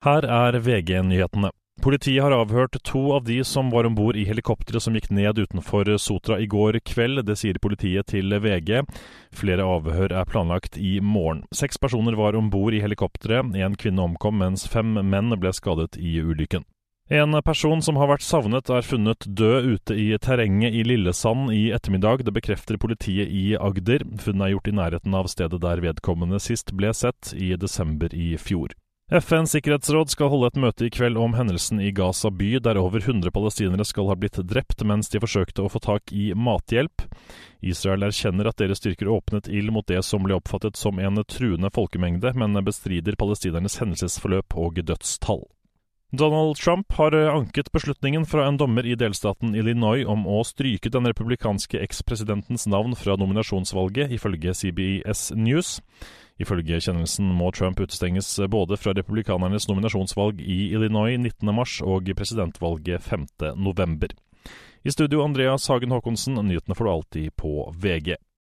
Her er VG-nyhetene. Politiet har avhørt to av de som var om bord i helikopteret som gikk ned utenfor Sotra i går kveld. Det sier politiet til VG. Flere avhør er planlagt i morgen. Seks personer var om bord i helikopteret. En kvinne omkom, mens fem menn ble skadet i ulykken. En person som har vært savnet er funnet død ute i terrenget i Lillesand i ettermiddag. Det bekrefter politiet i Agder. Funnet er gjort i nærheten av stedet der vedkommende sist ble sett, i desember i fjor. FNs sikkerhetsråd skal holde et møte i kveld om hendelsen i Gaza by, der over 100 palestinere skal ha blitt drept mens de forsøkte å få tak i mathjelp. Israel erkjenner at deres styrker åpnet ild mot det som ble oppfattet som en truende folkemengde, men bestrider palestinernes hendelsesforløp og dødstall. Donald Trump har anket beslutningen fra en dommer i delstaten Illinois om å stryke den republikanske ekspresidentens navn fra nominasjonsvalget, ifølge CBS News. Ifølge kjennelsen må Trump utestenges både fra republikanernes nominasjonsvalg i Illinois 19.3 og presidentvalget 5.11. I studio Andreas Hagen Haakonsen, nyhetene får du alltid på VG.